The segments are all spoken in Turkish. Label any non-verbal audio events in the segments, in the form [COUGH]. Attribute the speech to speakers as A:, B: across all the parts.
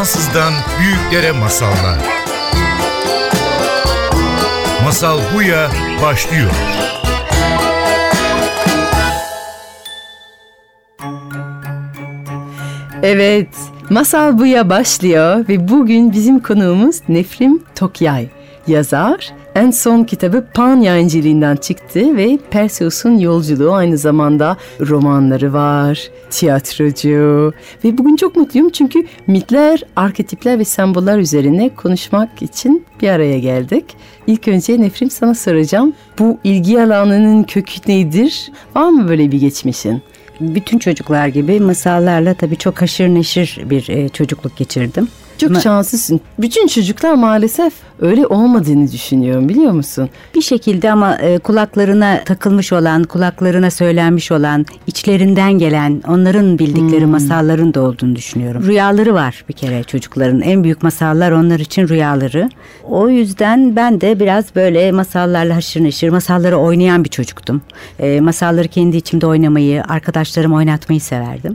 A: Fransızdan büyüklere masallar. Masal Buya başlıyor.
B: Evet, Masal Buya başlıyor ve bugün bizim konuğumuz Nefrim Tokyay. Yazar, en son kitabı Pan yayıncılığından çıktı ve Perseus'un yolculuğu aynı zamanda romanları var, tiyatrocu ve bugün çok mutluyum çünkü mitler, arketipler ve semboller üzerine konuşmak için bir araya geldik. İlk önce Nefrim sana soracağım. Bu ilgi alanının kökü nedir? Var mı böyle bir geçmişin?
C: bütün çocuklar gibi masallarla tabii çok haşır neşir bir e, çocukluk geçirdim.
B: Çok şanslısın. Bütün çocuklar maalesef öyle olmadığını düşünüyorum biliyor musun?
C: Bir şekilde ama e, kulaklarına takılmış olan, kulaklarına söylenmiş olan, içlerinden gelen, onların bildikleri masalların da olduğunu düşünüyorum. Rüyaları var bir kere çocukların. En büyük masallar onlar için rüyaları. O yüzden ben de biraz böyle masallarla haşır neşir, masalları oynayan bir çocuktum. E, masalları kendi içimde oynamayı, arkadaşlarım oynatmayı severdim.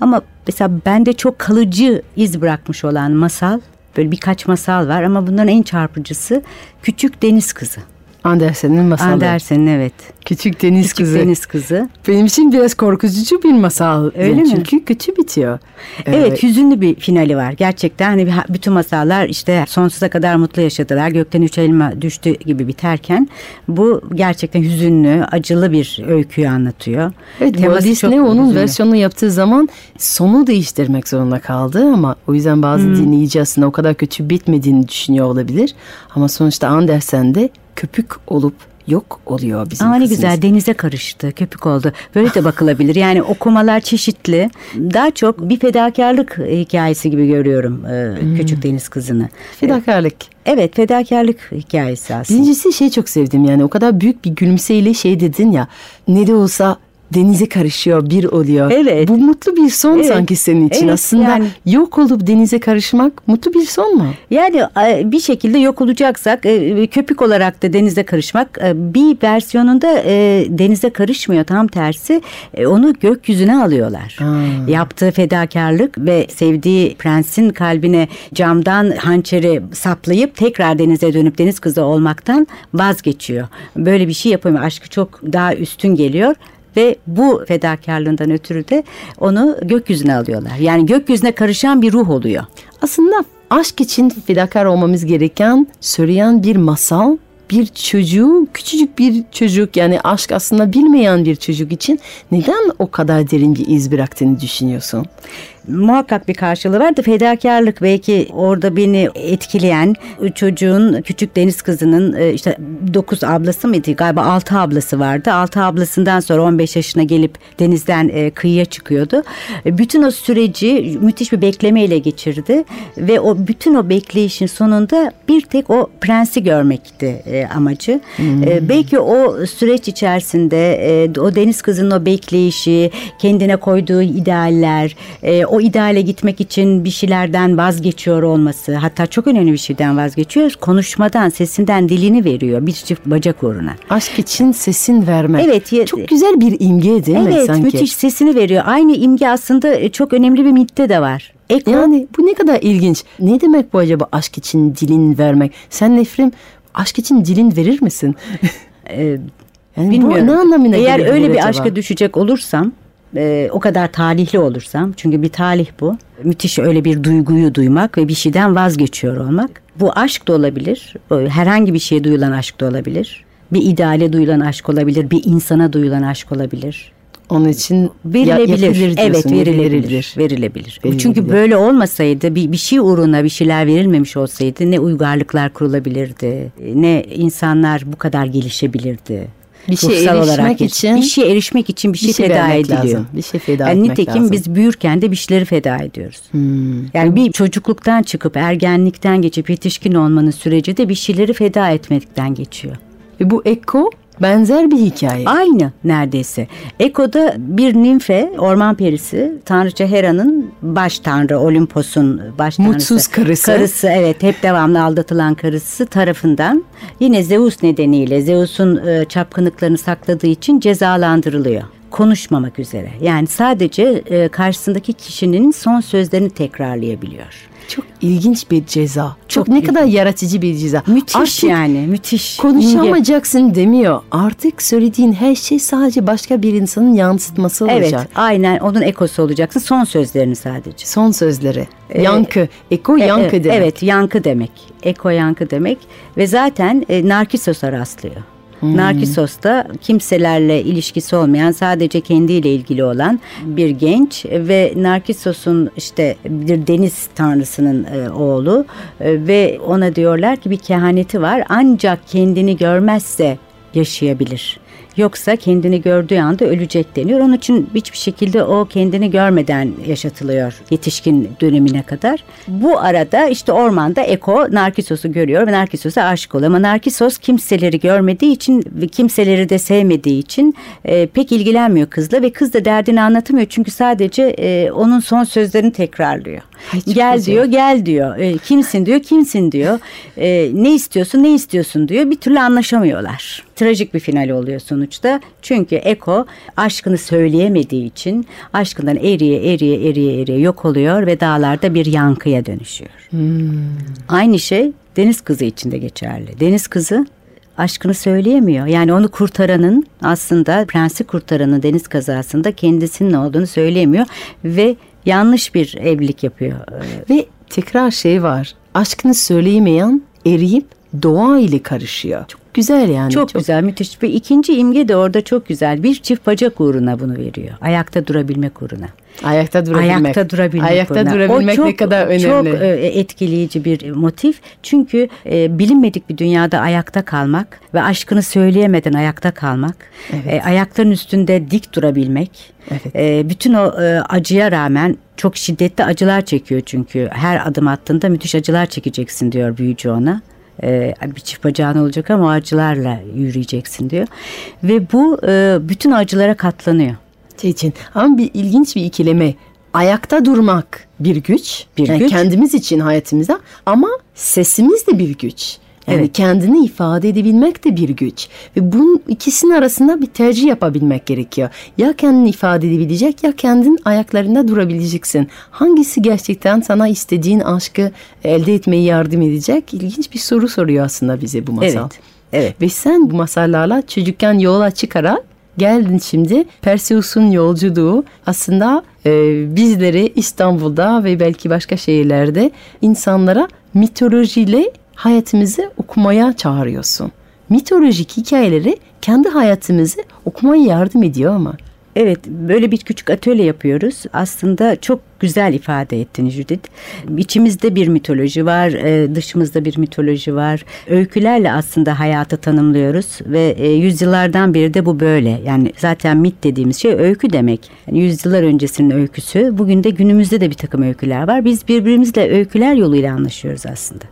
C: Ama mesela bende çok kalıcı iz bırakmış olan masal, böyle birkaç masal var ama bunların en çarpıcısı Küçük Deniz Kızı.
B: Andersen'in masalı.
C: Andersen'in evet.
B: Küçük Deniz
C: Küçük
B: Kızı.
C: Deniz Kızı.
B: Benim için biraz korkutucu bir masal.
C: Öyle mi?
B: Çünkü kötü bitiyor.
C: Evet hüzünlü bir finali var. Gerçekten hani bütün masallar işte sonsuza kadar mutlu yaşadılar. Gökten üç elma düştü gibi biterken bu gerçekten hüzünlü, acılı bir öyküyü anlatıyor.
B: Evet, Walt
C: Teması
B: Disney
C: çok
B: onun
C: hüzünlü.
B: versiyonunu yaptığı zaman sonu değiştirmek zorunda kaldı ama o yüzden bazı
C: Hmm.
B: dinleyici aslında o kadar kötü bitmediğini düşünüyor olabilir. Ama sonuçta Andersen de köpük olup yok oluyor bizim
C: Ama ne
B: kızımız.
C: güzel denize karıştı, köpük oldu. Böyle de bakılabilir. Yani okumalar çeşitli. Daha çok bir fedakarlık hikayesi gibi görüyorum e,
B: Hmm.
C: Küçük Deniz Kızı'nı.
B: Fedakarlık.
C: Evet fedakarlık hikayesi aslında.
B: Birincisi şey çok sevdim yani o kadar büyük bir gülümseyle şey dedin ya ne de olsa denize karışıyor bir oluyor.
C: Evet.
B: Bu mutlu bir son
C: Evet.
B: sanki senin için
C: Evet,
B: aslında
C: yani.
B: yok olup denize karışmak mutlu bir son mu?
C: Yani e, bir şekilde yok olacaksak e, köpük olarak da denize karışmak e, bir versiyonunda e, denize karışmıyor tam tersi e, onu gökyüzüne alıyorlar.
B: Ha.
C: Yaptığı fedakarlık ve sevdiği prensin kalbine camdan hançeri saplayıp tekrar denize dönüp deniz kızı olmaktan vazgeçiyor. Böyle bir şey yapamıyor. Aşkı çok daha üstün geliyor. Ve bu fedakarlığından ötürü de onu gökyüzüne alıyorlar. Yani gökyüzüne karışan bir ruh oluyor.
B: Aslında aşk için fedakar olmamız gereken söyleyen bir masal bir çocuğu küçücük bir çocuk yani aşk aslında bilmeyen bir çocuk için neden o kadar derin bir iz bıraktığını düşünüyorsun?
C: Muhakkak bir karşılığı var da fedakarlık belki orada beni etkileyen çocuğun küçük deniz kızının e, işte 9 ablası mıydı? Galiba 6 ablası vardı. 6 ablasından sonra 15 yaşına gelip denizden e, kıyıya çıkıyordu. E, bütün o süreci müthiş bir beklemeyle geçirdi ve o bütün o bekleyişin sonunda bir tek o prensi görmekti amacı. E, belki o süreç içerisinde o deniz kızının o bekleyişi kendine koyduğu idealler e, o ideale gitmek için bir şeylerden vazgeçiyor olması hatta çok önemli bir şeyden vazgeçiyor konuşmadan sesinden dilini veriyor bir çift bacak uğruna.
B: Aşk için sesin vermek.
C: Evet,
B: Çok güzel bir imge değil mi
C: Evet
B: sanki?
C: müthiş sesini veriyor. Aynı imge aslında e, çok önemli bir mitte de var. Eko
B: Yani bu ne kadar ilginç. Ne demek bu acaba aşk için dilin vermek? Sen Nefrim aşk için dilin verir misin? [LAUGHS]
C: e,
B: Yani
C: bilmiyorum.
B: Bu ne anlamına
C: Eğer öyle bir
B: acaba?
C: aşka düşecek olursam e, o kadar talihli olursam çünkü bir talih bu. Müthiş öyle bir duyguyu duymak ve bir şeyden vazgeçiyor olmak. Bu aşk da olabilir. o Herhangi bir şeye duyulan aşk da olabilir. Bir ideale duyulan aşk olabilir. Bir insana duyulan aşk olabilir.
B: Onun için
C: Verilebilir.
B: yapılır
C: evet
B: diyorsun,
C: verilebilir.
B: verilebilir.
C: Verilebilir.
B: Verilebilir.
C: Çünkü böyle olmasaydı bir, bir şey uğruna bir şeyler verilmemiş olsaydı ne uygarlıklar kurulabilirdi. Ne insanlar bu kadar gelişebilirdi.
B: Bir
C: Ruhsal
B: erişmek
C: geç-
B: için
C: bir şeye erişmek için bir şey, feda
B: vermek
C: ediliyor.
B: lazım. Bir şey feda
C: Yani
B: etmek
C: nitekim
B: lazım.
C: biz büyürken de bir şeyleri feda ediyoruz.
B: Hmm.
C: Yani bir çocukluktan çıkıp ergenlikten geçip yetişkin olmanın süreci de bir şeyleri feda etmekten geçiyor.
B: Ve bu Eko benzer bir hikaye.
C: Aynı neredeyse. Eko'da bir nimfe, orman perisi, tanrıça Hera'nın baş tanrı, Olimpos'un baş tanrısı.
B: Mutsuz karısı.
C: Karısı evet hep devamlı aldatılan karısı tarafından yine Zeus nedeniyle Zeus'un e, çapkınlıklarını sakladığı için cezalandırılıyor. Konuşmamak üzere. Yani sadece e, karşısındaki kişinin son sözlerini tekrarlayabiliyor.
B: Çok ilginç bir ceza. Çok,
C: Çok
B: ne kadar yaratıcı bir ceza.
C: Müthiş
B: Artık
C: yani müthiş. İnge.
B: Konuşamayacaksın demiyor. Artık söylediğin her şey sadece başka bir insanın yansıtması olacak.
C: Evet aynen onun ekosu olacaksın son sözlerini sadece.
B: Son sözleri. yankı. Eko
C: E,
B: yankı
C: e,
B: demek.
C: Evet yankı demek. Eko yankı demek ve zaten e, Narkisos'a rastlıyor. Narkisos da kimselerle ilişkisi olmayan sadece kendiyle ilgili olan bir genç ve Narkisos'un işte bir deniz tanrısının e, oğlu E, ve ona diyorlar ki bir kehaneti var ancak kendini görmezse yaşayabilir. Yoksa kendini gördüğü anda ölecek deniyor. Onun için hiçbir şekilde o kendini görmeden yaşatılıyor yetişkin dönemine kadar. Bu arada işte ormanda Eko Narkisos'u görüyor ve Narkisos'a aşık oluyor. Ama Narkisos kimseleri görmediği için ve kimseleri de sevmediği için e, pek ilgilenmiyor kızla ve kız da derdini anlatamıyor. Çünkü sadece e, onun son sözlerini tekrarlıyor.
B: Ay,
C: gel
B: güzel.
C: diyor gel diyor. E, kimsin diyor kimsin diyor. E, ne istiyorsun ne istiyorsun diyor. Bir türlü anlaşamıyorlar. Trajik bir final oluyor sonuçta. Çünkü Eko aşkını söyleyemediği için aşkından eriye eriye eriye eriye yok oluyor ve dağlarda bir yankıya dönüşüyor. Aynı şey deniz kızı için de geçerli. Deniz kızı aşkını söyleyemiyor. Yani onu kurtaranın aslında prensi kurtaranın deniz kazasında kendisinin olduğunu söyleyemiyor ve yanlış bir evlilik yapıyor.
B: Ve tekrar şey var. Aşkını söyleyemeyen eriyip doğa ile karışıyor. Çok güzel yani.
C: Çok, güzel, müthiş. Ve ikinci imge de orada çok güzel. Bir çift bacak uğruna bunu veriyor. Ayakta durabilmek uğruna.
B: Ayakta durabilmek.
C: Ayakta durabilmek.
B: Ayakta
C: uğruna.
B: durabilmek
C: O
B: ne kadar önemli.
C: Çok e, etkileyici bir motif. Çünkü e, bilinmedik bir dünyada ayakta kalmak ve aşkını söyleyemeden ayakta kalmak.
B: Evet.
C: e, ayakların üstünde dik durabilmek.
B: Evet.
C: e, bütün o e, acıya rağmen çok şiddetli acılar çekiyor çünkü. Her adım attığında müthiş acılar çekeceksin diyor büyücü ona. E, bir çift bacağın olacak ama acılarla yürüyeceksin diyor. Ve bu e, bütün acılara katlanıyor.
B: Şey için. Ama bir ilginç bir ikileme. Ayakta durmak bir güç.
C: Bir
B: Yani
C: güç.
B: Kendimiz için hayatımızda ama sesimiz de bir güç. Yani
C: Evet.
B: kendini ifade edebilmek de bir güç. Ve bunun ikisinin arasında bir tercih yapabilmek gerekiyor. Ya kendini ifade edebilecek ya kendin ayaklarında durabileceksin. Hangisi gerçekten sana istediğin aşkı elde etmeye yardım edecek? İlginç bir soru soruyor aslında bize bu masal.
C: Evet. Evet.
B: Ve sen bu masallarla çocukken yola çıkarak geldin şimdi. Perseus'un yolculuğu aslında e, bizleri İstanbul'da ve belki başka şehirlerde insanlara mitolojiyle hayatımızı okumaya çağırıyorsun. Mitolojik hikayeleri kendi hayatımızı okumaya yardım ediyor ama.
C: Evet böyle bir küçük atölye yapıyoruz. Aslında çok güzel ifade ettin Judith. İçimizde bir mitoloji var, e, dışımızda bir mitoloji var. Öykülerle aslında hayatı tanımlıyoruz ve e, yüzyıllardan beri de bu böyle. Yani zaten mit dediğimiz şey öykü demek. Yani yüzyıllar öncesinin öyküsü. Bugün de günümüzde de bir takım öyküler var. Biz birbirimizle öyküler yoluyla anlaşıyoruz aslında.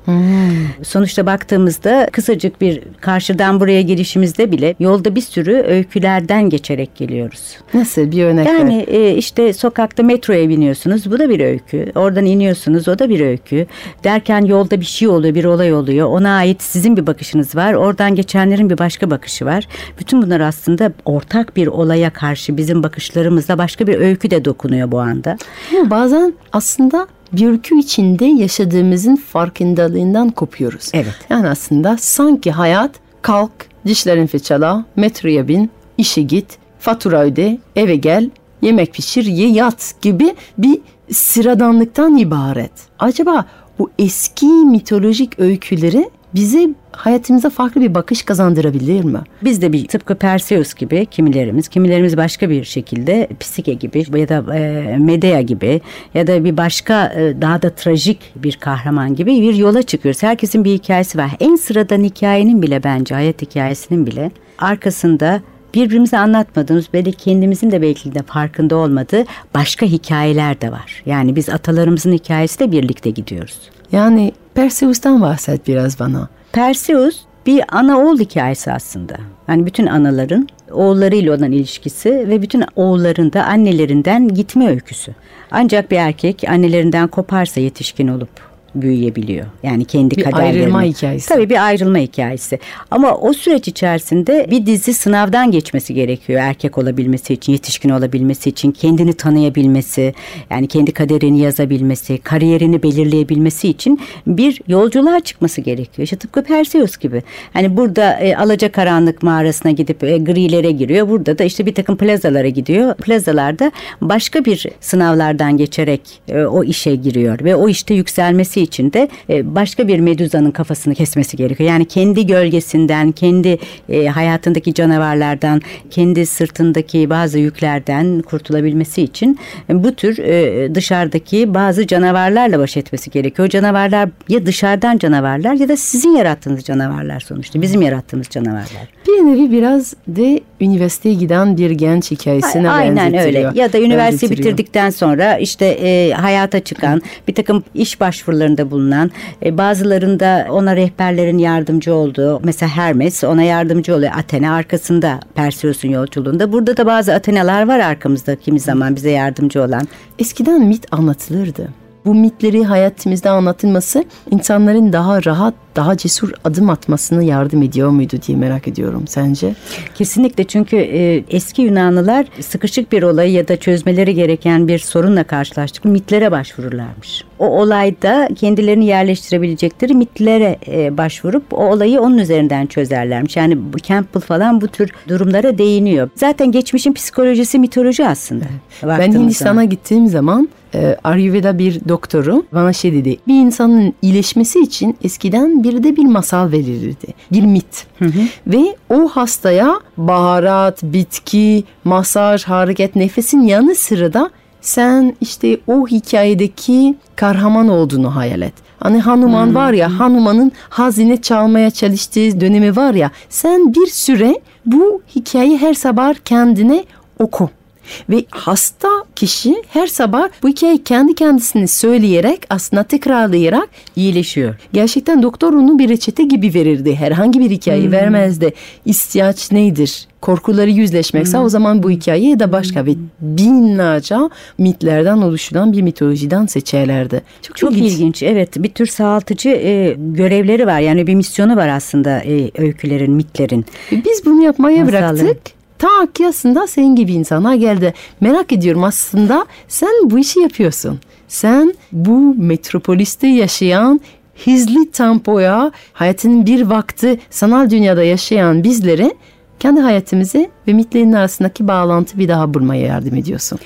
C: Sonuçta baktığımızda kısacık bir karşıdan buraya girişimizde bile yolda bir sürü öykülerden geçerek geliyoruz.
B: Nasıl bir örnek.
C: Yani e, işte sokakta metroya biniyorsunuz bu da bir öykü. Oradan iniyorsunuz o da bir öykü. Derken yolda bir şey oluyor bir olay oluyor. Ona ait sizin bir bakışınız var. Oradan geçenlerin bir başka bakışı var. Bütün bunlar aslında ortak bir olaya karşı bizim bakışlarımızla başka bir öykü de dokunuyor bu anda.
B: Ama bazen aslında bir ülke içinde yaşadığımızın farkındalığından kopuyoruz.
C: Evet.
B: Yani aslında sanki hayat kalk, dişlerin fırçala, metroya bin, işe git, fatura öde, eve gel, yemek pişir, ye yat gibi bir sıradanlıktan ibaret. Acaba bu eski mitolojik öyküleri bize hayatımıza farklı bir bakış kazandırabilir mi?
C: Biz de bir tıpkı Perseus gibi kimilerimiz, kimilerimiz başka bir şekilde Psike gibi ya da e, Medea gibi ya da bir başka e, daha da trajik bir kahraman gibi bir yola çıkıyoruz. Herkesin bir hikayesi var. En sıradan hikayenin bile bence hayat hikayesinin bile arkasında birbirimize anlatmadığımız belki kendimizin de belki de farkında olmadığı başka hikayeler de var. Yani biz atalarımızın hikayesiyle birlikte gidiyoruz.
B: Yani Perseus'tan bahset biraz bana.
C: Perseus bir ana oğul hikayesi aslında. Yani bütün anaların oğullarıyla olan ilişkisi ve bütün oğulların da annelerinden gitme öyküsü. Ancak bir erkek annelerinden koparsa yetişkin olup büyüyebiliyor. Yani kendi
B: Bir
C: kaderlerini.
B: ayrılma hikayesi.
C: Tabii bir ayrılma hikayesi. Ama o süreç içerisinde bir dizi sınavdan geçmesi gerekiyor erkek olabilmesi için, yetişkin olabilmesi için, kendini tanıyabilmesi, yani kendi kaderini yazabilmesi, kariyerini belirleyebilmesi için bir yolculuğa çıkması gerekiyor. İşte tıpkı Perseus gibi. Hani burada e, alacakaranlık mağarasına gidip e, grilere giriyor. Burada da işte bir takım plazalara gidiyor. Plazalarda başka bir sınavlardan geçerek e, o işe giriyor ve o işte yükselmesi için de e, başka bir meduzanın kafasını kesmesi gerekiyor. Yani kendi gölgesinden, kendi e, hayatındaki canavarlardan, kendi sırtındaki bazı yüklerden kurtulabilmesi için e, bu tür dışarıdaki bazı canavarlarla baş etmesi gerekiyor. Canavarlar ya dışarıdan canavarlar ya da sizin yarattığınız canavarlar sonuçta. Bizim yarattığımız canavarlar.
B: Bir nevi biraz de üniversiteye giden bir genç hikayesine
C: Aynen
B: benzetiliyor.
C: öyle. Ya da üniversite bitirdikten sonra işte e, hayata çıkan, bir takım iş başvurularında bulunan, e, bazılarında ona rehberlerin yardımcı olduğu, mesela Hermes ona yardımcı oluyor. Athena arkasında Perseus'un yolculuğunda. Burada da bazı Athenalar var arkamızda kimi zaman bize yardımcı olan.
B: Eskiden mit anlatılırdı. Bu mitleri hayatımızda anlatılması insanların daha rahat, daha cesur adım atmasına yardım ediyor muydu diye merak ediyorum. Sence?
C: Kesinlikle çünkü e, eski Yunanlılar sıkışık bir olayı ya da çözmeleri gereken bir sorunla karşılaştık mitlere başvururlarmış. O olayda kendilerini yerleştirebilecekleri mitlere e, başvurup o olayı onun üzerinden çözerlermiş. Yani Campbell falan bu tür durumlara değiniyor. Zaten geçmişin psikolojisi mitoloji aslında.
B: Ben
C: baktığımız
B: Hindistan'a gittiğim zaman e, Ayurveda bir doktoru bana şey dedi. Bir insanın iyileşmesi için eskiden bir de bir masal verilirdi. Bir mit. Ve o hastaya baharat, bitki, masaj, hareket, nefesin yanı sıra da sen işte o hikayedeki kahraman olduğunu hayal et. Hani Hanuman var ya Hanuman'ın hazine çalmaya çalıştığı dönemi var ya sen bir süre bu hikayeyi her sabah kendine oku. Ve hasta kişi her sabah bu hikayeyi kendi kendisine söyleyerek aslında tekrarlayarak
C: iyileşiyor.
B: gerçekten doktor onu bir reçete gibi verirdi. Herhangi bir hikaye vermezdi. İhtiyaç nedir? Korkuları yüzleşmekse o zaman bu hikaye ya da başka ve binlerce mitlerden oluşan bir mitolojiden seçerlerdi. Çok,
C: Çok ilginç. Evet bir tür sağaltıcı e, görevleri var. Yani bir misyonu var aslında e, öykülerin, mitlerin.
B: Biz bunu yapmaya
C: Masalları.
B: bıraktık. Ta ki aslında senin gibi insanlar geldi. Merak ediyorum aslında sen bu işi yapıyorsun. Sen bu metropoliste yaşayan hızlı tempoya hayatının bir vakti sanal dünyada yaşayan bizlere kendi hayatımızı ve mitlerin arasındaki bağlantı bir daha bulmaya yardım ediyorsun.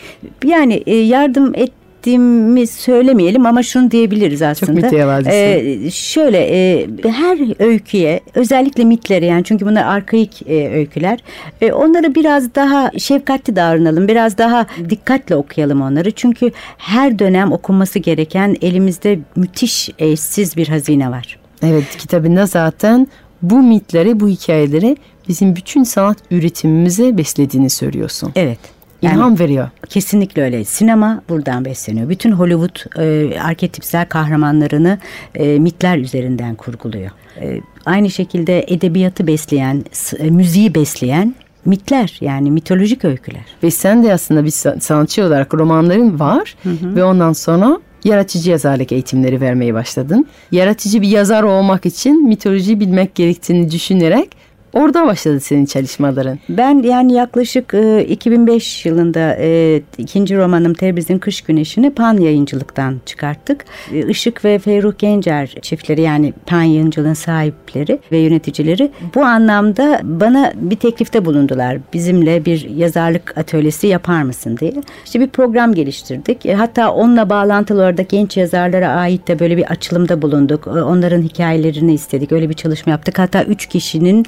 C: Yani e, yardım ettiğimi söylemeyelim ama şunu diyebiliriz aslında.
B: mütevazisin.
C: E, şöyle e, her öyküye özellikle mitlere yani çünkü bunlar arkaik e, öyküler. E, onlara biraz daha şefkatli davranalım. Biraz daha dikkatle okuyalım onları. Çünkü her dönem okunması gereken elimizde müthiş eşsiz bir hazine var.
B: Evet kitabında zaten bu mitleri, bu hikayeleri bizim bütün sanat üretimimize beslediğini söylüyorsun.
C: Evet. Yani
B: İlham veriyor.
C: Kesinlikle öyle. Sinema buradan besleniyor. Bütün Hollywood e, arketipsel kahramanlarını e, mitler üzerinden kurguluyor. E, aynı şekilde edebiyatı besleyen, e, müziği besleyen mitler yani mitolojik öyküler.
B: Ve sen de aslında bir sa- sanatçı olarak romanların var ve ondan sonra yaratıcı yazarlık eğitimleri vermeye başladın. Yaratıcı bir yazar olmak için mitoloji bilmek gerektiğini düşünerek orada başladı senin çalışmaların.
C: Ben yani yaklaşık e, 2005 yılında e, ikinci romanım Tebriz'in Kış Güneşi'ni Pan yayıncılıktan çıkarttık. E, Işık ve Ferruh Gencer çiftleri yani Pan yayıncılığın sahipleri ve yöneticileri bu anlamda bana bir teklifte bulundular. Bizimle bir yazarlık atölyesi yapar mısın diye. İşte bir program geliştirdik. E, hatta onunla bağlantılı orada genç yazarlara ait de böyle bir açılımda bulunduk. E, Onların hikayelerini istedik. Öyle bir çalışma yaptık. Hatta üç kişinin,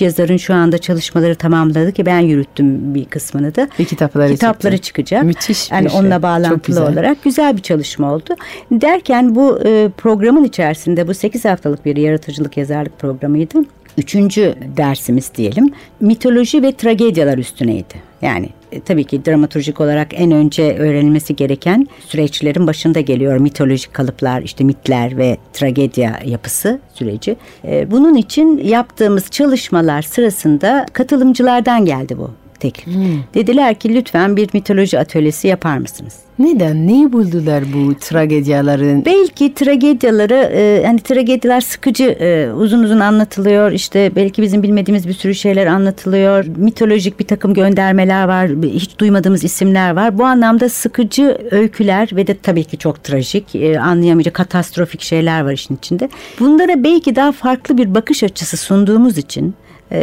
C: yazarın şu anda çalışmaları tamamladı ki ben yürüttüm bir kısmını da.
B: Ve kitapları
C: Kitapları
B: çıktı.
C: çıkacak.
B: Müthiş bir
C: Yani
B: şey.
C: onunla bağlantılı
B: güzel.
C: olarak güzel bir çalışma oldu. Derken bu e, programın içerisinde bu 8 haftalık bir yaratıcılık yazarlık programıydı. Üçüncü dersimiz diyelim mitoloji ve tragedyalar üstüneydi. Yani e, tabii ki dramaturjik olarak en önce öğrenilmesi gereken süreçlerin başında geliyor mitolojik kalıplar, işte mitler ve tragedya yapısı süreci. E, bunun için yaptığımız çalışmalar sırasında katılımcılardan geldi bu teklif. Dediler ki lütfen bir mitoloji atölyesi yapar mısınız?
B: Neden? Neyi buldular bu tragedyaların?
C: Belki tragedyaları e, hani tragediler sıkıcı e, uzun uzun anlatılıyor. İşte belki bizim bilmediğimiz bir sürü şeyler anlatılıyor. Mitolojik bir takım göndermeler var. Hiç duymadığımız isimler var. Bu anlamda sıkıcı öyküler ve de tabii ki çok trajik, e, anlayamayacak katastrofik şeyler var işin içinde. Bunlara belki daha farklı bir bakış açısı sunduğumuz için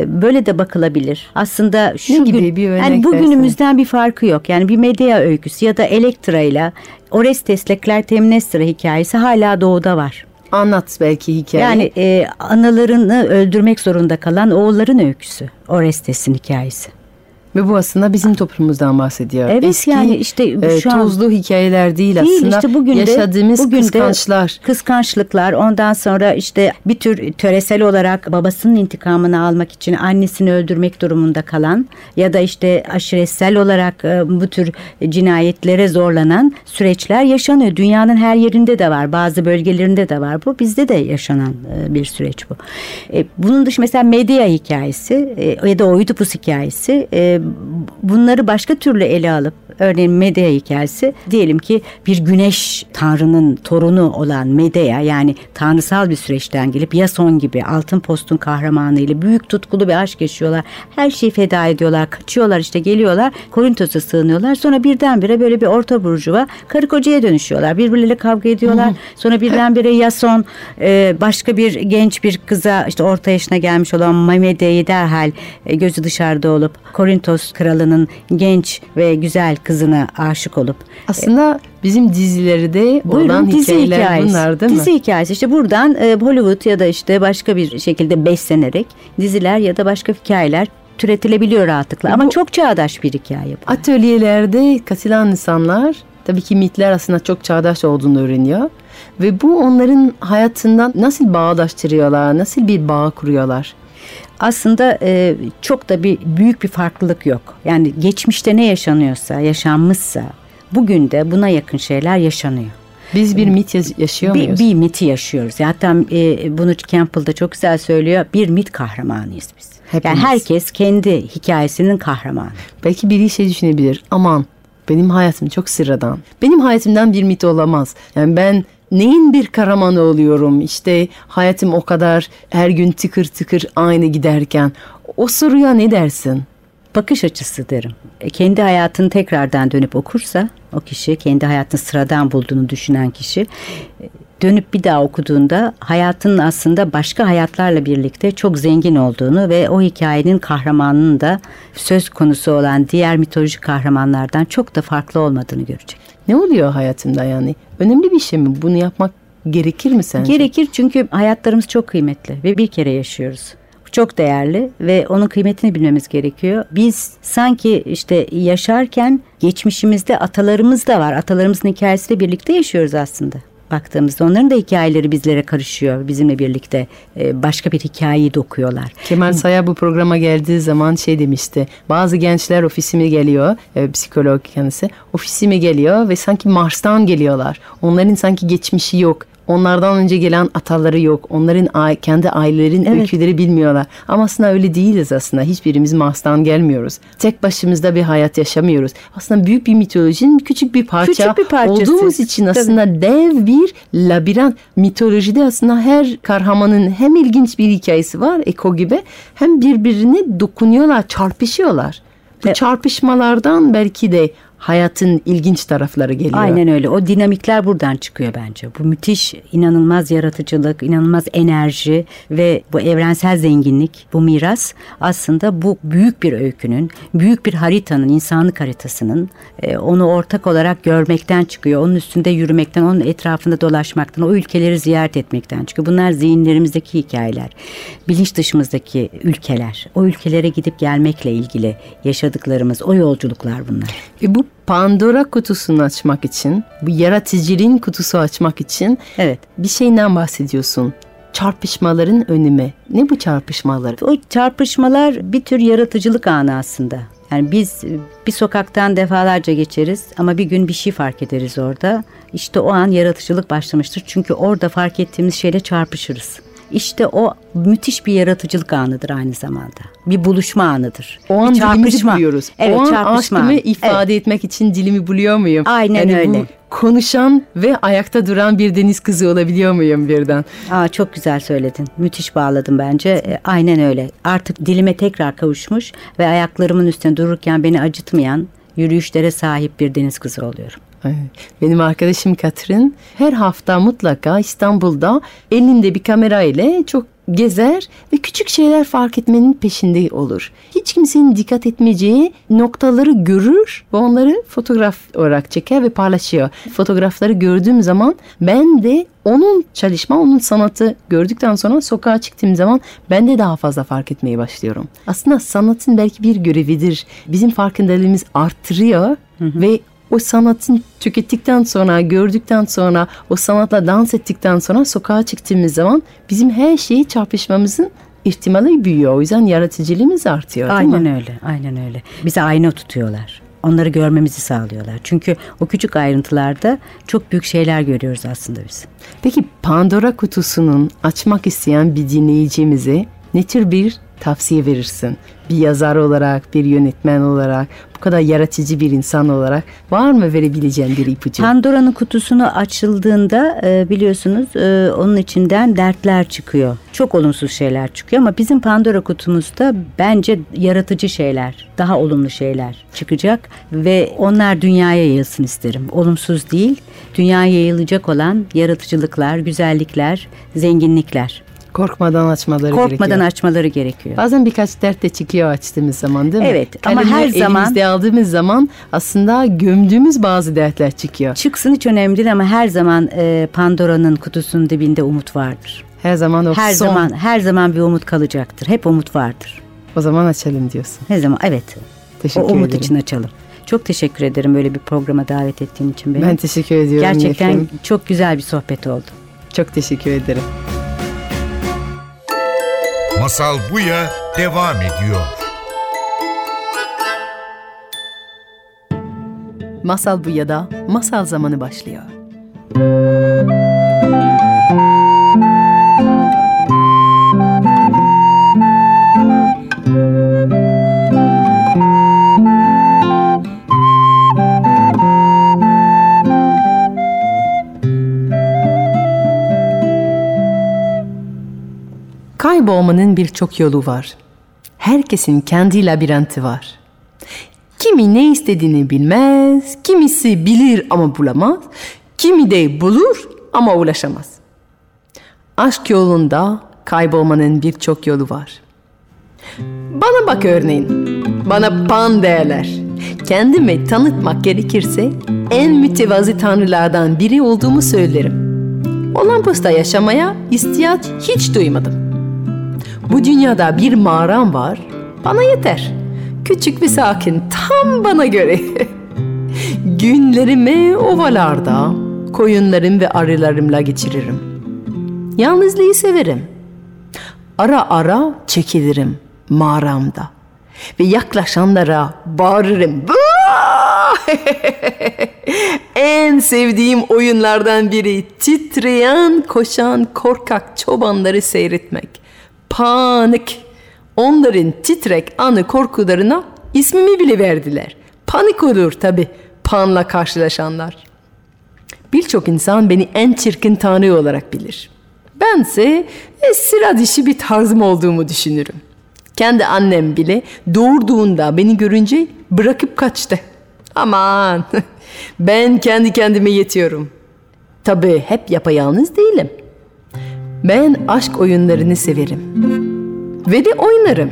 C: böyle de bakılabilir. Aslında şu
B: Ne gibi
C: gün,
B: bir örnek
C: yani bugünümüzden bir farkı yok. Yani bir Medea öyküsü ya da Elektra ile Orestes'le Clytemnestra hikayesi hala doğuda var.
B: Anlat belki hikaye.
C: Yani e, analarını öldürmek zorunda kalan oğulların öyküsü. Orestes'in hikayesi.
B: Ve bu aslında bizim toplumumuzdan bahsediyor.
C: Evet,
B: Eski,
C: yani işte
B: e,
C: şu an-
B: tozlu hikayeler değil,
C: Değil
B: aslında
C: işte bugün de
B: yaşadığımız
C: bugün de
B: kıskançlar.
C: kıskançlıklar ondan sonra işte bir tür töresel olarak babasının intikamını almak için annesini öldürmek durumunda kalan ya da işte aşiretsel olarak e, bu tür cinayetlere zorlanan süreçler yaşanıyor. Dünyanın her yerinde de var. Bazı bölgelerinde de var bu. Bizde de yaşanan e, bir süreç bu. E, Bunun dışı mesela Medea hikayesi e, ya da Oidipus hikayesi e, bunları başka türlü ele alıp örneğin Medea hikayesi diyelim ki bir güneş tanrının torunu olan Medea yani tanrısal bir süreçten gelip Yason gibi altın postun kahramanı ile büyük tutkulu bir aşk yaşıyorlar. Her şeyi feda ediyorlar. Kaçıyorlar işte geliyorlar. Korintos'a sığınıyorlar. Sonra birdenbire böyle bir orta burjuva karı kocaya dönüşüyorlar. Birbirleriyle kavga ediyorlar. Sonra birdenbire Yason e, başka bir genç bir kıza işte orta yaşına gelmiş olan Medea'yı derhal e, gözü dışarıda olup Korintos kralının genç ve güzel kızına aşık olup
B: Aslında bizim dizilerde
C: Buyurun
B: olan
C: dizi
B: hikayeler
C: hikayesi.
B: bunlar değil
C: dizi
B: mi?
C: hikayesi işte buradan e, Hollywood ya da işte başka bir şekilde beslenerek diziler ya da başka hikayeler türetilebiliyor rahatlıkla. Ama
B: Bu-
C: çok çağdaş bir hikaye bu.
B: Atölyelerde katılan insanlar tabii ki mitler aslında çok çağdaş olduğunu öğreniyor. Ve bu onların hayatından nasıl bağdaştırıyorlar, nasıl bir bağ kuruyorlar?
C: Aslında e, çok da bir büyük bir farklılık yok. Yani geçmişte ne yaşanıyorsa, yaşanmışsa bugün de buna yakın şeyler yaşanıyor.
B: Biz bir mit yaşıyor
C: Bir,
B: muyuz?
C: bir miti yaşıyoruz. Hatta e, bunu Campbell da çok güzel söylüyor. Bir mit kahramanıyız biz.
B: Hepimiz.
C: Yani herkes kendi hikayesinin kahramanı.
B: Belki biri şey düşünebilir. Aman benim hayatım çok sıradan. Benim hayatımdan bir mit olamaz. Yani ben neyin bir kahramanı oluyorum? İşte hayatım o kadar her gün tıkır tıkır aynı giderken. O soruya ne dersin?
C: bakış açısı derim. E, kendi hayatını tekrardan dönüp okursa o kişi kendi hayatını sıradan bulduğunu düşünen kişi e, dönüp bir daha okuduğunda hayatının aslında başka hayatlarla birlikte çok zengin olduğunu ve o hikayenin kahramanının da söz konusu olan diğer mitolojik kahramanlardan çok da farklı olmadığını görecek.
B: Ne oluyor hayatımda yani? Önemli bir şey mi? Bunu yapmak gerekir mi sence?
C: Gerekir çünkü hayatlarımız çok kıymetli ve bir kere yaşıyoruz. Çok değerli ve onun kıymetini bilmemiz gerekiyor. Biz sanki işte yaşarken geçmişimizde atalarımız da var. Atalarımızın hikayesiyle birlikte yaşıyoruz aslında. Baktığımızda onların da hikayeleri bizlere karışıyor. Bizimle birlikte e, başka bir hikayeyi dokuyorlar.
B: Kemal Saya bu programa geldiği zaman şey demişti. Bazı gençler ofisime geliyor, e, psikolog kendisi. Ofisime geliyor ve sanki Mars'tan geliyorlar. Onların sanki geçmişi yok. Onlardan önce gelen ataları yok. Onların kendi ailelerin
C: Evet.
B: öyküleri bilmiyorlar. Ama aslında öyle değiliz aslında. Hiçbirimiz Mars'tan gelmiyoruz. Tek başımızda bir hayat yaşamıyoruz. Aslında büyük bir mitolojinin küçük bir parça
C: Küçük bir parçası.
B: olduğumuz için
C: Tabii.
B: aslında dev bir labirent. Mitolojide aslında her kahramanın hem ilginç bir hikayesi var Eko gibi hem birbirine dokunuyorlar, çarpışıyorlar. Bu
C: E-
B: çarpışmalardan belki de hayatın ilginç tarafları geliyor.
C: Aynen öyle. O dinamikler buradan çıkıyor bence. Bu müthiş, inanılmaz yaratıcılık, inanılmaz enerji ve bu evrensel zenginlik, bu miras aslında bu büyük bir öykünün, büyük bir haritanın, insanlık haritasının e, onu ortak olarak görmekten çıkıyor. Onun üstünde yürümekten, onun etrafında dolaşmaktan, o ülkeleri ziyaret etmekten çıkıyor. Bunlar zihinlerimizdeki hikayeler, bilinç dışımızdaki ülkeler. O ülkelere gidip gelmekle ilgili yaşadıklarımız, o yolculuklar bunlar.
B: Ve bu Pandora kutusunu açmak için, bu yaratıcılığın kutusu açmak için
C: Evet.
B: bir şeyden bahsediyorsun. Çarpışmaların önüme. Ne bu çarpışmalar?
C: O çarpışmalar bir tür yaratıcılık anı aslında. Yani biz bir sokaktan defalarca geçeriz ama bir gün bir şey fark ederiz orada. İşte o an yaratıcılık başlamıştır. Çünkü orada fark ettiğimiz şeyle çarpışırız. İşte o müthiş bir yaratıcılık anıdır aynı zamanda. Bir buluşma anıdır.
B: O an
C: bir
B: dilimizi buluyoruz.
C: Evet,
B: o an
C: çarpışma
B: aşkımı ifade etmek için dilimi buluyor muyum?
C: Aynen
B: Yani
C: öyle.
B: Bu konuşan ve ayakta duran bir deniz kızı olabiliyor muyum birden?
C: Aa, çok güzel söyledin. Müthiş bağladın bence. E, aynen öyle. Artık dilime tekrar kavuşmuş ve ayaklarımın üstünde dururken beni acıtmayan yürüyüşlere sahip bir deniz kızı oluyorum.
B: Evet. Benim arkadaşım Katrin her hafta mutlaka İstanbul'da elinde bir kamera ile çok gezer ve küçük şeyler fark etmenin peşinde olur. Hiç kimsenin dikkat etmeyeceği noktaları görür ve onları fotoğraf olarak çeker ve paylaşıyor. Fotoğrafları gördüğüm zaman ben de onun çalışma, onun sanatı gördükten sonra sokağa çıktığım zaman ben de daha fazla fark etmeye başlıyorum. Aslında sanatın belki bir görevidir. Bizim farkındalığımız arttırıyor ve o sanatın tükettikten sonra, gördükten sonra, o sanatla dans ettikten sonra sokağa çıktığımız zaman bizim her şeyi çarpışmamızın ihtimali büyüyor. O yüzden yaratıcılığımız artıyor değil
C: Aynen
B: mi?
C: öyle, aynen öyle. Bize ayna tutuyorlar. Onları görmemizi sağlıyorlar. Çünkü o küçük ayrıntılarda çok büyük şeyler görüyoruz aslında biz.
B: Peki Pandora kutusunun açmak isteyen bir dinleyicimize ne tür bir tavsiye verirsin? Bir yazar olarak, bir yönetmen olarak, bu kadar yaratıcı bir insan olarak var mı verebileceğin bir ipucu?
C: Pandora'nın kutusunu açıldığında e, biliyorsunuz e, onun içinden dertler çıkıyor. Çok olumsuz şeyler çıkıyor ama bizim Pandora kutumuzda bence yaratıcı şeyler, daha olumlu şeyler çıkacak ve onlar dünyaya yayılsın isterim. Olumsuz değil, dünyaya yayılacak olan yaratıcılıklar, güzellikler, zenginlikler.
B: Korkmadan açmaları
C: Korkmadan
B: gerekiyor.
C: açmaları gerekiyor.
B: Bazen birkaç dert de çıkıyor açtığımız zaman değil mi?
C: Evet, ama her zaman-
B: elimizde aldığımız zaman aslında gömdüğümüz bazı dertler çıkıyor.
C: Çıksın hiç önemli değil ama her zaman e, Pandora'nın kutusunun dibinde umut vardır.
B: Her zaman o
C: Her
B: son.
C: zaman her zaman bir umut kalacaktır. Hep umut vardır.
B: O zaman açalım diyorsun.
C: Ne zaman? Evet.
B: Teşekkür
C: o umut
B: ederim.
C: için açalım. Çok teşekkür ederim böyle bir programa davet ettiğin için beni.
B: Ben teşekkür ediyorum.
C: Gerçekten
B: Nefrin.
C: çok güzel bir sohbet oldu.
B: Çok teşekkür ederim.
A: Masal Buya devam ediyor.
B: Masal bu ya da masal zamanı başlıyor. Kaybolmanın birçok yolu var. Herkesin kendi labirenti var. Kimi ne istediğini bilmez, kimisi bilir ama bulamaz, kimi de bulur ama ulaşamaz. Aşk yolunda kaybolmanın birçok yolu var. Bana bak örneğin, bana pan derler. Kendimi tanıtmak gerekirse en mütevazi tanrılardan biri olduğumu söylerim. Olympus'ta yaşamaya ihtiyaç hiç duymadım. Bu dünyada bir mağaram var, bana yeter. Küçük ve sakin, tam bana göre. [LAUGHS] Günlerimi ovalarda, koyunlarım ve arılarımla geçiririm. Yalnızlığı severim. Ara ara çekilirim mağaramda. Ve yaklaşanlara bağırırım. [LAUGHS] en sevdiğim oyunlardan biri titreyen, koşan, korkak çobanları seyretmek. Panik. Onların titrek anı korkularına ismimi bile verdiler. Panik olur tabi panla karşılaşanlar. Birçok insan beni en çirkin tanrı olarak bilir. Bense e, sıra dışı bir tarzım olduğumu düşünürüm. Kendi annem bile doğurduğunda beni görünce bırakıp kaçtı. Aman [LAUGHS] ben kendi kendime yetiyorum. Tabii hep yapayalnız değilim. Ben aşk oyunlarını severim. Ve de oynarım.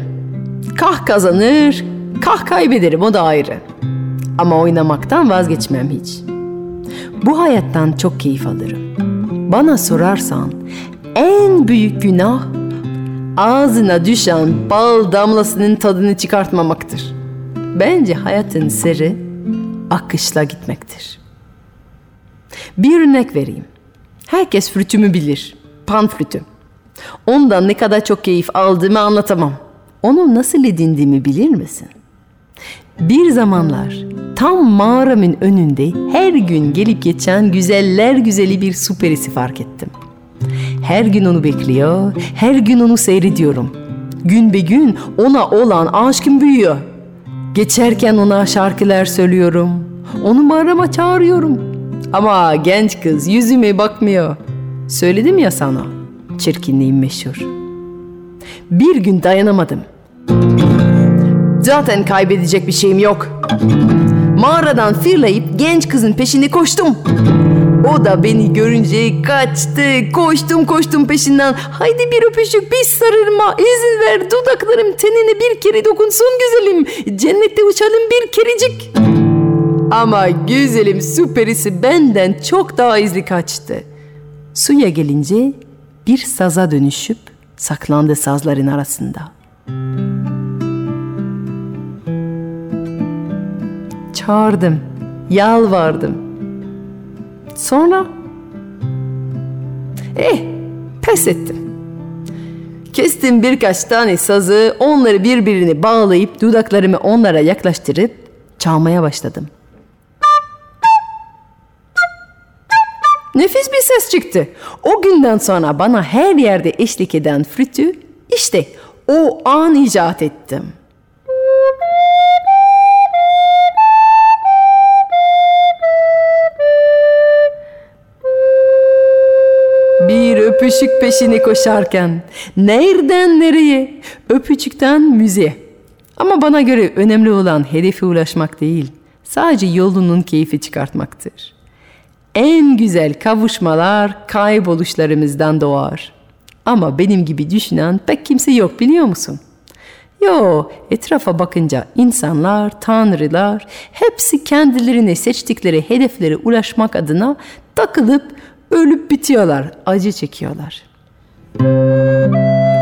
B: Kah kazanır, kah kaybederim o da ayrı. Ama oynamaktan vazgeçmem hiç. Bu hayattan çok keyif alırım. Bana sorarsan en büyük günah ağzına düşen bal damlasının tadını çıkartmamaktır. Bence hayatın sırrı akışla gitmektir. Bir örnek vereyim. Herkes flütümü bilir. Pan flütü. Ondan ne kadar çok keyif aldığımı anlatamam. Onu nasıl edindiğimi bilir misin? Bir zamanlar tam mağaramın önünde her gün gelip geçen güzeller güzeli bir su perisi fark ettim. Her gün onu bekliyor, her gün onu seyrediyorum. Gün be gün ona olan aşkım büyüyor. Geçerken ona şarkılar söylüyorum. Onu mağarama çağırıyorum. Ama genç kız yüzüme bakmıyor. Söyledim ya sana, çirkinliğim meşhur. Bir gün dayanamadım. Zaten kaybedecek bir şeyim yok. Mağaradan fırlayıp genç kızın peşinde koştum. O da beni görünce kaçtı. Koştum koştum peşinden. Haydi bir öpücük bir sarılma. izin ver dudaklarım tenine bir kere dokunsun güzelim. Cennette uçalım bir kerecik. Ama güzelim su perisi benden çok daha izli kaçtı. Suya gelince bir saza dönüşüp saklandı sazların arasında. Çağırdım, yalvardım. Sonra eh pes ettim. Kestim birkaç tane sazı, onları birbirine bağlayıp dudaklarımı onlara yaklaştırıp çalmaya başladım. Nefis bir ses çıktı. O günden sonra bana her yerde eşlik eden flütü işte o an icat ettim. Bir öpüşük peşini koşarken nereden nereye öpücükten müziğe. Ama bana göre önemli olan hedefe ulaşmak değil, sadece yolunun keyfi çıkartmaktır. En güzel kavuşmalar kayboluşlarımızdan doğar. Ama benim gibi düşünen pek kimse yok biliyor musun? Yo, etrafa bakınca insanlar, tanrılar hepsi kendilerine seçtikleri hedeflere ulaşmak adına takılıp ölüp bitiyorlar, acı çekiyorlar. Size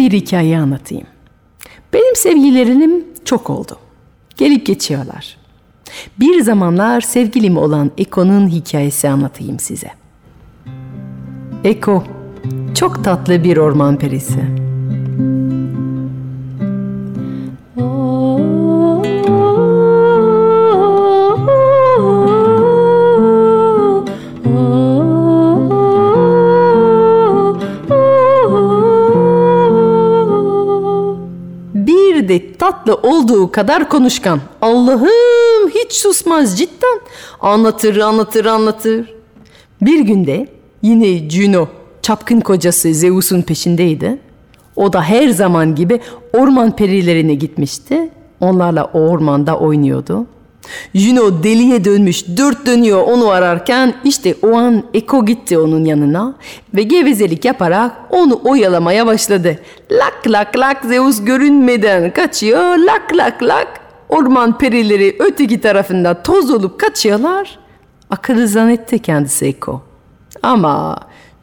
B: bir hikaye anlatayım. Benim sevgililerim çok oldu. Gelip geçiyorlar. Bir zamanlar sevgilim olan Eko'nun hikayesi anlatayım size. Eko, çok tatlı bir orman perisi. Tatlı olduğu kadar konuşkan. Allah'ım hiç susmaz cidden. Anlatır anlatır anlatır. Bir günde yine Juno çapkın kocası Zeus'un peşindeydi. O da her zaman gibi orman perilerine gitmişti. Onlarla ormanda oynuyordu. Juno deliye dönmüş dört dönüyor onu ararken işte o an Eko gitti onun yanına ve gevezelik yaparak onu oyalamaya başladı. Lak lak lak Zeus görünmeden kaçıyor lak lak lak. Orman perileri öteki tarafında toz olup kaçıyorlar. Akıllı zannetti kendisi Eko. Ama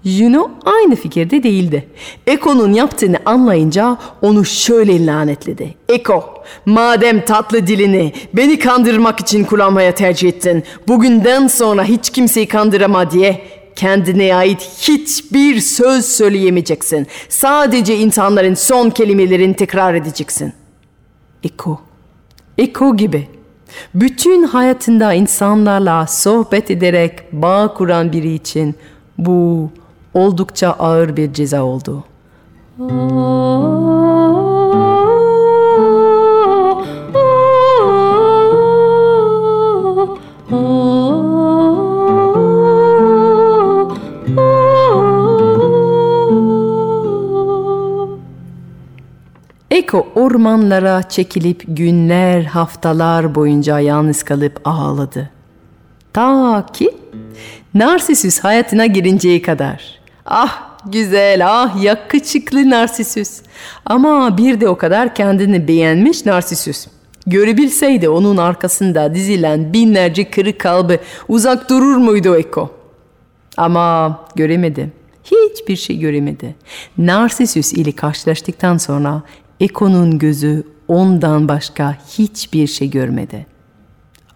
B: Juno aynı fikirde değildi. Eko'nun yaptığını anlayınca onu şöyle lanetledi. Eko, madem tatlı dilini beni kandırmak için kullanmaya tercih ettin, bugünden sonra hiç kimseyi kandırama diye kendine ait hiçbir söz söyleyemeyeceksin. Sadece insanların son kelimelerini tekrar edeceksin. Eko, Eko gibi. Bütün hayatında insanlarla sohbet ederek bağ kuran biri için bu oldukça ağır bir ceza oldu. Eko ormanlara çekilip günler, haftalar boyunca yalnız kalıp ağladı. Ta ki Narsisüs hayatına girinceye kadar. Ah güzel, ah yakışıklı Narsisüs. Ama bir de o kadar kendini beğenmiş Narsisüs. Görebilseydi onun arkasında dizilen binlerce kırık kalbi uzak durur muydu Eko? Ama göremedi. Hiçbir şey göremedi. Narsisüs ile karşılaştıktan sonra Eko'nun gözü ondan başka hiçbir şey görmedi.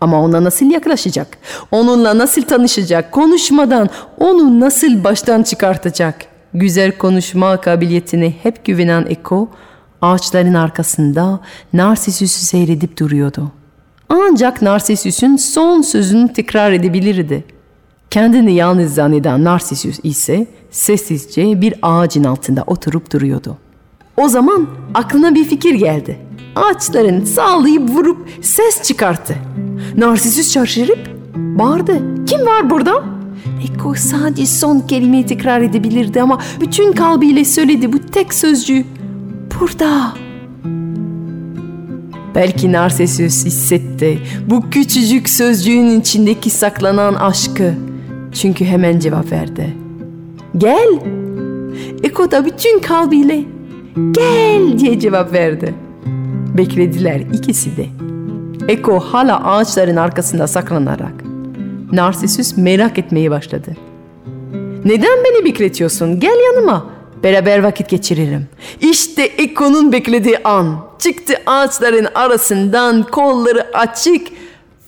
B: Ama ona nasıl yaklaşacak? Onunla nasıl tanışacak? Konuşmadan onu nasıl baştan çıkartacak? Güzel konuşma kabiliyetine hep güvenen Eko, ağaçların arkasında Narsisüs'ü seyredip duruyordu. Ancak Narsisüs'ün son sözünü tekrar edebilirdi. Kendini yalnız zanneden Narsisüs ise sessizce bir ağacın altında oturup duruyordu. O zaman aklına bir fikir geldi. Ağaçların sallayıp vurup ses çıkarttı. Narsisüs şaşırıp bağırdı. Kim var burada? Eko sadece son kelimeyi tekrar edebilirdi ama bütün kalbiyle söyledi bu tek sözcüğü. Burada. Belki Narsisüs hissetti bu küçücük sözcüğün içindeki saklanan aşkı. Çünkü hemen cevap verdi. Gel. Eko da bütün kalbiyle gel diye cevap verdi. Beklediler ikisi de. Eko hala ağaçların arkasında saklanarak. Narsisüs merak etmeye başladı. Neden beni bekletiyorsun? Gel yanıma. Beraber vakit geçirelim. İşte Eko'nun beklediği an. Çıktı ağaçların arasından kolları açık.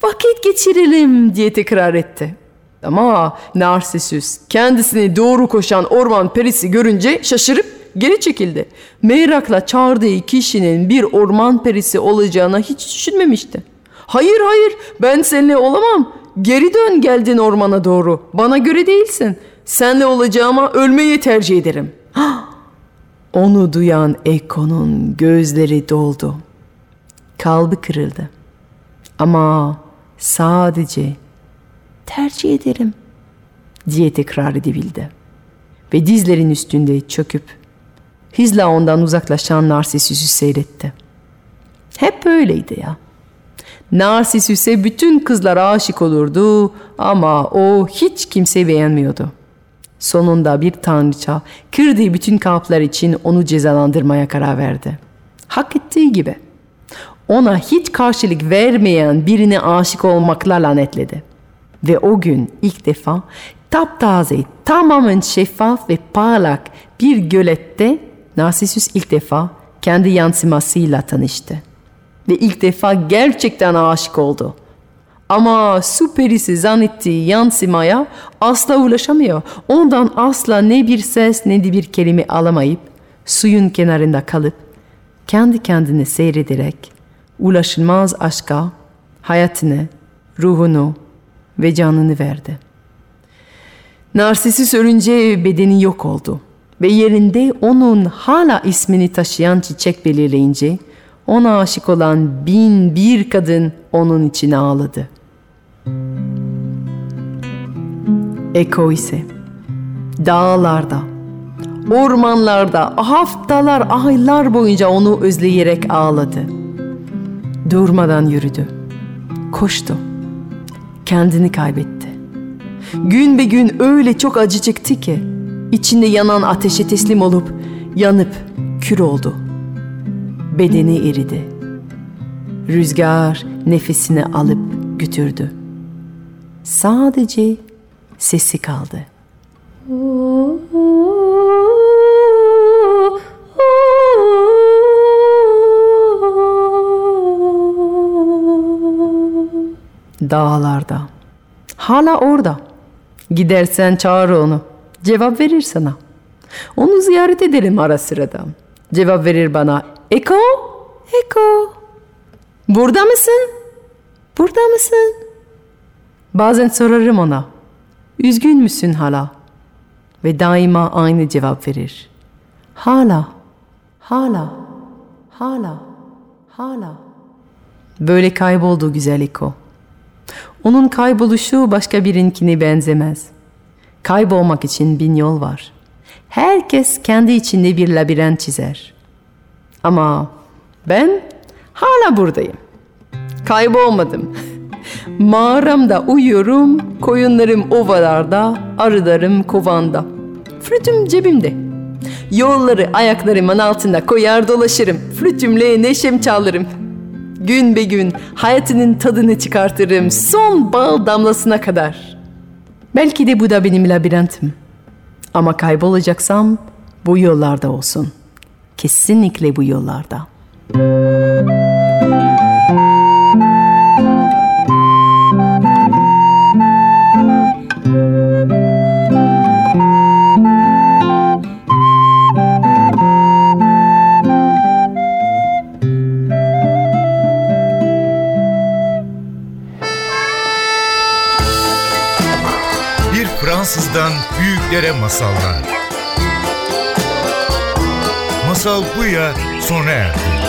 B: Vakit geçirelim diye tekrar etti. Ama Narsisüs kendisini doğru koşan orman perisi görünce şaşırıp geri çekildi. Merakla çağırdığı kişinin bir orman perisi olacağına hiç düşünmemişti. Hayır hayır ben seninle olamam. Geri dön geldin ormana doğru. Bana göre değilsin. Senle olacağıma ölmeyi tercih ederim. [GASPS] Onu duyan Eko'nun gözleri doldu. Kalbi kırıldı. Ama sadece tercih ederim diye tekrar edebildi. Ve dizlerin üstünde çöküp hızla ondan uzaklaşan Narsisüs'ü seyretti. Hep böyleydi ya. Narsisüs'e bütün kızlar aşık olurdu ama o hiç kimse beğenmiyordu. Sonunda bir tanrıça kırdığı bütün kalpler için onu cezalandırmaya karar verdi. Hak ettiği gibi. Ona hiç karşılık vermeyen birine aşık olmakla lanetledi. Ve o gün ilk defa taptaze, tamamen şeffaf ve parlak bir gölette Narsisus ilk defa kendi yansımasıyla tanıştı. Ve ilk defa gerçekten aşık oldu. Ama su perisi zannettiği yansımaya asla ulaşamıyor. Ondan asla ne bir ses ne de bir kelime alamayıp suyun kenarında kalıp kendi kendine seyrederek ulaşılmaz aşka hayatını, ruhunu ve canını verdi. Narsisüs ölünce bedeni yok oldu ve yerinde onun hala ismini taşıyan çiçek belirleyince ona aşık olan bin bir kadın onun için ağladı. Eko ise dağlarda, ormanlarda haftalar, aylar boyunca onu özleyerek ağladı. Durmadan yürüdü, koştu, kendini kaybetti. Gün be gün öyle çok acı çekti ki içinde yanan ateşe teslim olup yanıp kür oldu. Bedeni eridi. Rüzgar nefesini alıp götürdü. Sadece sesi kaldı. Dağlarda. Hala orada. Gidersen çağır onu. Cevap verir sana. Onu ziyaret ederim ara sırada. Cevap verir bana. Eko, Eko. Burada mısın? Burada mısın? Bazen sorarım ona. Üzgün müsün hala? Ve daima aynı cevap verir. Hala, hala, hala, hala. Böyle kayboldu güzel Eko. Onun kayboluşu başka birinkine benzemez. Kaybolmak için bin yol var. Herkes kendi içinde bir labirent çizer. Ama ben hala buradayım. Kaybolmadım. [LAUGHS] Mağaramda uyuyorum, koyunlarım ovalarda, arılarım kovanda. Flütüm cebimde. Yolları ayaklarımın altında koyar dolaşırım. Flütümle neşem çalarım. Gün be gün hayatının tadını çıkartırım son bal damlasına kadar. Belki de bu da benim labirentim. Ama kaybolacaksam bu yollarda olsun. Kesinlikle bu yollarda.
A: Büyüklere masallar. Masal Buya sona erdi.